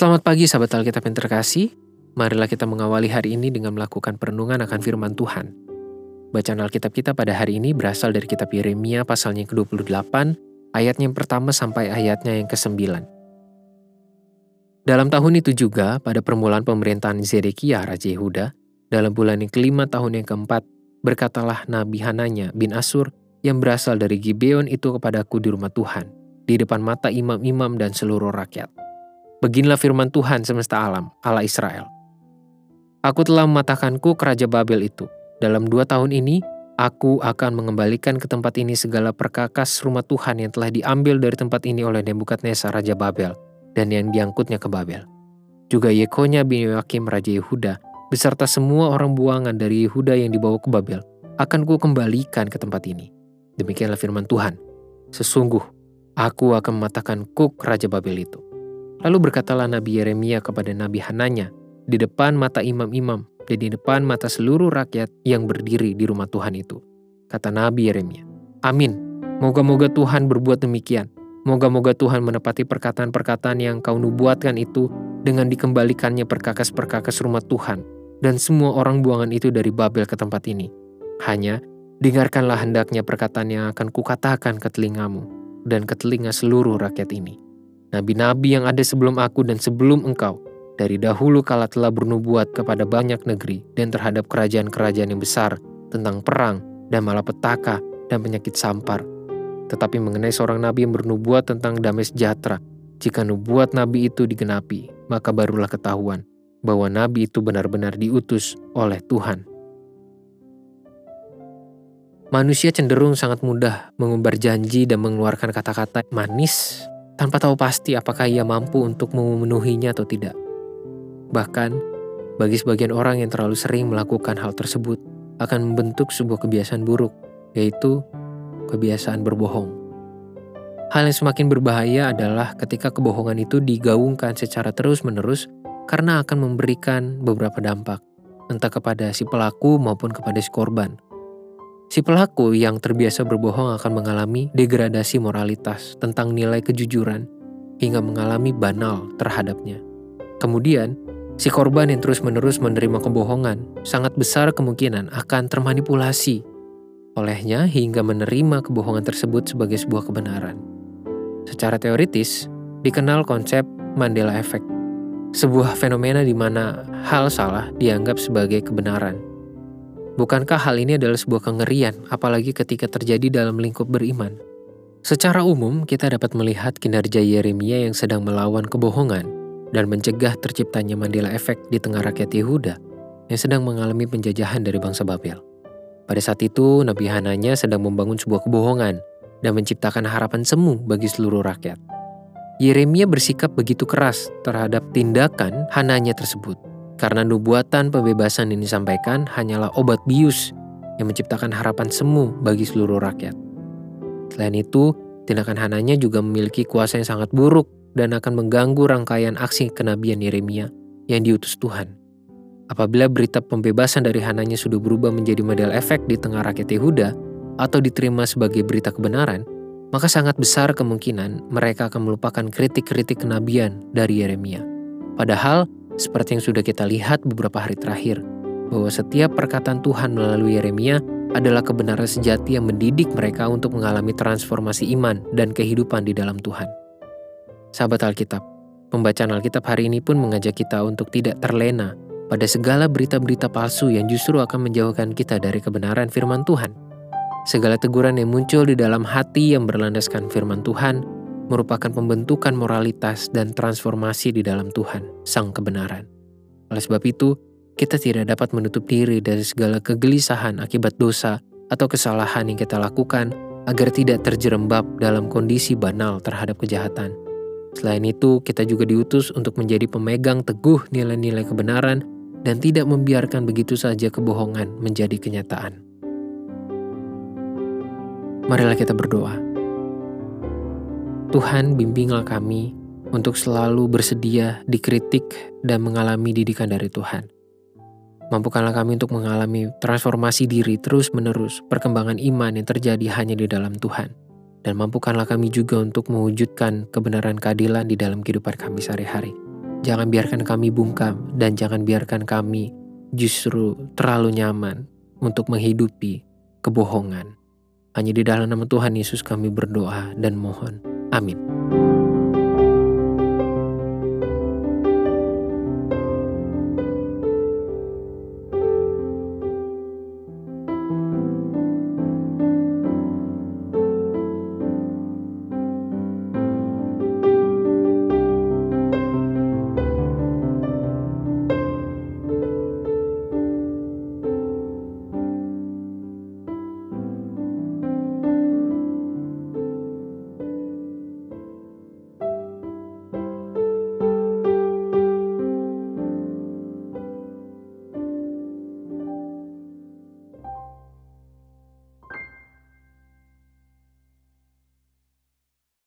Selamat pagi sahabat Alkitab yang terkasih. Marilah kita mengawali hari ini dengan melakukan perenungan akan firman Tuhan. Bacaan Alkitab kita pada hari ini berasal dari kitab Yeremia pasalnya ke-28, ayatnya yang pertama sampai ayatnya yang ke-9. Dalam tahun itu juga, pada permulaan pemerintahan Zedekiah Raja Yehuda, dalam bulan yang kelima tahun yang keempat, berkatalah Nabi Hananya bin Asur yang berasal dari Gibeon itu kepadaku di rumah Tuhan, di depan mata imam-imam dan seluruh rakyat. Beginilah firman Tuhan semesta alam, Allah Israel. Aku telah mematahkanku ke Raja Babel itu. Dalam dua tahun ini, aku akan mengembalikan ke tempat ini segala perkakas rumah Tuhan yang telah diambil dari tempat ini oleh Nebukadnezar Raja Babel dan yang diangkutnya ke Babel. Juga Yekonya bin Yoakim Raja Yehuda beserta semua orang buangan dari Yehuda yang dibawa ke Babel akan ku kembalikan ke tempat ini. Demikianlah firman Tuhan. Sesungguh, aku akan mematahkan kuk Raja Babel itu. Lalu berkatalah Nabi Yeremia kepada Nabi Hananya di depan mata imam-imam dan di depan mata seluruh rakyat yang berdiri di rumah Tuhan itu. Kata Nabi Yeremia, Amin. Moga-moga Tuhan berbuat demikian. Moga-moga Tuhan menepati perkataan-perkataan yang kau nubuatkan itu dengan dikembalikannya perkakas-perkakas rumah Tuhan dan semua orang buangan itu dari Babel ke tempat ini. Hanya, dengarkanlah hendaknya perkataan yang akan kukatakan ke telingamu dan ke telinga seluruh rakyat ini Nabi-nabi yang ada sebelum aku dan sebelum engkau, dari dahulu kala telah bernubuat kepada banyak negeri dan terhadap kerajaan-kerajaan yang besar tentang perang dan malapetaka dan penyakit sampar. Tetapi mengenai seorang nabi yang bernubuat tentang damai sejahtera, jika nubuat nabi itu digenapi, maka barulah ketahuan bahwa nabi itu benar-benar diutus oleh Tuhan. Manusia cenderung sangat mudah mengumbar janji dan mengeluarkan kata-kata manis tanpa tahu pasti apakah ia mampu untuk memenuhinya atau tidak. Bahkan, bagi sebagian orang yang terlalu sering melakukan hal tersebut, akan membentuk sebuah kebiasaan buruk, yaitu kebiasaan berbohong. Hal yang semakin berbahaya adalah ketika kebohongan itu digaungkan secara terus-menerus karena akan memberikan beberapa dampak, entah kepada si pelaku maupun kepada si korban. Si pelaku yang terbiasa berbohong akan mengalami degradasi moralitas tentang nilai kejujuran hingga mengalami banal terhadapnya. Kemudian, si korban yang terus-menerus menerima kebohongan sangat besar kemungkinan akan termanipulasi olehnya hingga menerima kebohongan tersebut sebagai sebuah kebenaran. Secara teoritis, dikenal konsep Mandela Effect, sebuah fenomena di mana hal salah dianggap sebagai kebenaran Bukankah hal ini adalah sebuah kengerian, apalagi ketika terjadi dalam lingkup beriman? Secara umum, kita dapat melihat kinerja Yeremia yang sedang melawan kebohongan dan mencegah terciptanya Mandela Effect di tengah rakyat Yehuda yang sedang mengalami penjajahan dari bangsa Babel. Pada saat itu, Nabi Hananya sedang membangun sebuah kebohongan dan menciptakan harapan semu bagi seluruh rakyat. Yeremia bersikap begitu keras terhadap tindakan Hananya tersebut karena nubuatan pembebasan yang disampaikan hanyalah obat bius yang menciptakan harapan semu bagi seluruh rakyat. Selain itu, tindakan Hananya juga memiliki kuasa yang sangat buruk dan akan mengganggu rangkaian aksi kenabian Yeremia yang diutus Tuhan. Apabila berita pembebasan dari Hananya sudah berubah menjadi model efek di tengah rakyat Yehuda atau diterima sebagai berita kebenaran, maka sangat besar kemungkinan mereka akan melupakan kritik-kritik kenabian dari Yeremia. Padahal, seperti yang sudah kita lihat beberapa hari terakhir, bahwa setiap perkataan Tuhan melalui Yeremia adalah kebenaran sejati yang mendidik mereka untuk mengalami transformasi iman dan kehidupan di dalam Tuhan. Sahabat Alkitab, pembacaan Alkitab hari ini pun mengajak kita untuk tidak terlena pada segala berita-berita palsu yang justru akan menjauhkan kita dari kebenaran firman Tuhan. Segala teguran yang muncul di dalam hati yang berlandaskan firman Tuhan merupakan pembentukan moralitas dan transformasi di dalam Tuhan, Sang Kebenaran. Oleh sebab itu, kita tidak dapat menutup diri dari segala kegelisahan akibat dosa atau kesalahan yang kita lakukan agar tidak terjerembab dalam kondisi banal terhadap kejahatan. Selain itu, kita juga diutus untuk menjadi pemegang teguh nilai-nilai kebenaran dan tidak membiarkan begitu saja kebohongan menjadi kenyataan. Marilah kita berdoa. Tuhan bimbinglah kami untuk selalu bersedia dikritik dan mengalami didikan dari Tuhan. Mampukanlah kami untuk mengalami transformasi diri terus-menerus, perkembangan iman yang terjadi hanya di dalam Tuhan. Dan mampukanlah kami juga untuk mewujudkan kebenaran keadilan di dalam kehidupan kami sehari-hari. Jangan biarkan kami bungkam dan jangan biarkan kami justru terlalu nyaman untuk menghidupi kebohongan. Hanya di dalam nama Tuhan Yesus kami berdoa dan mohon. Amin.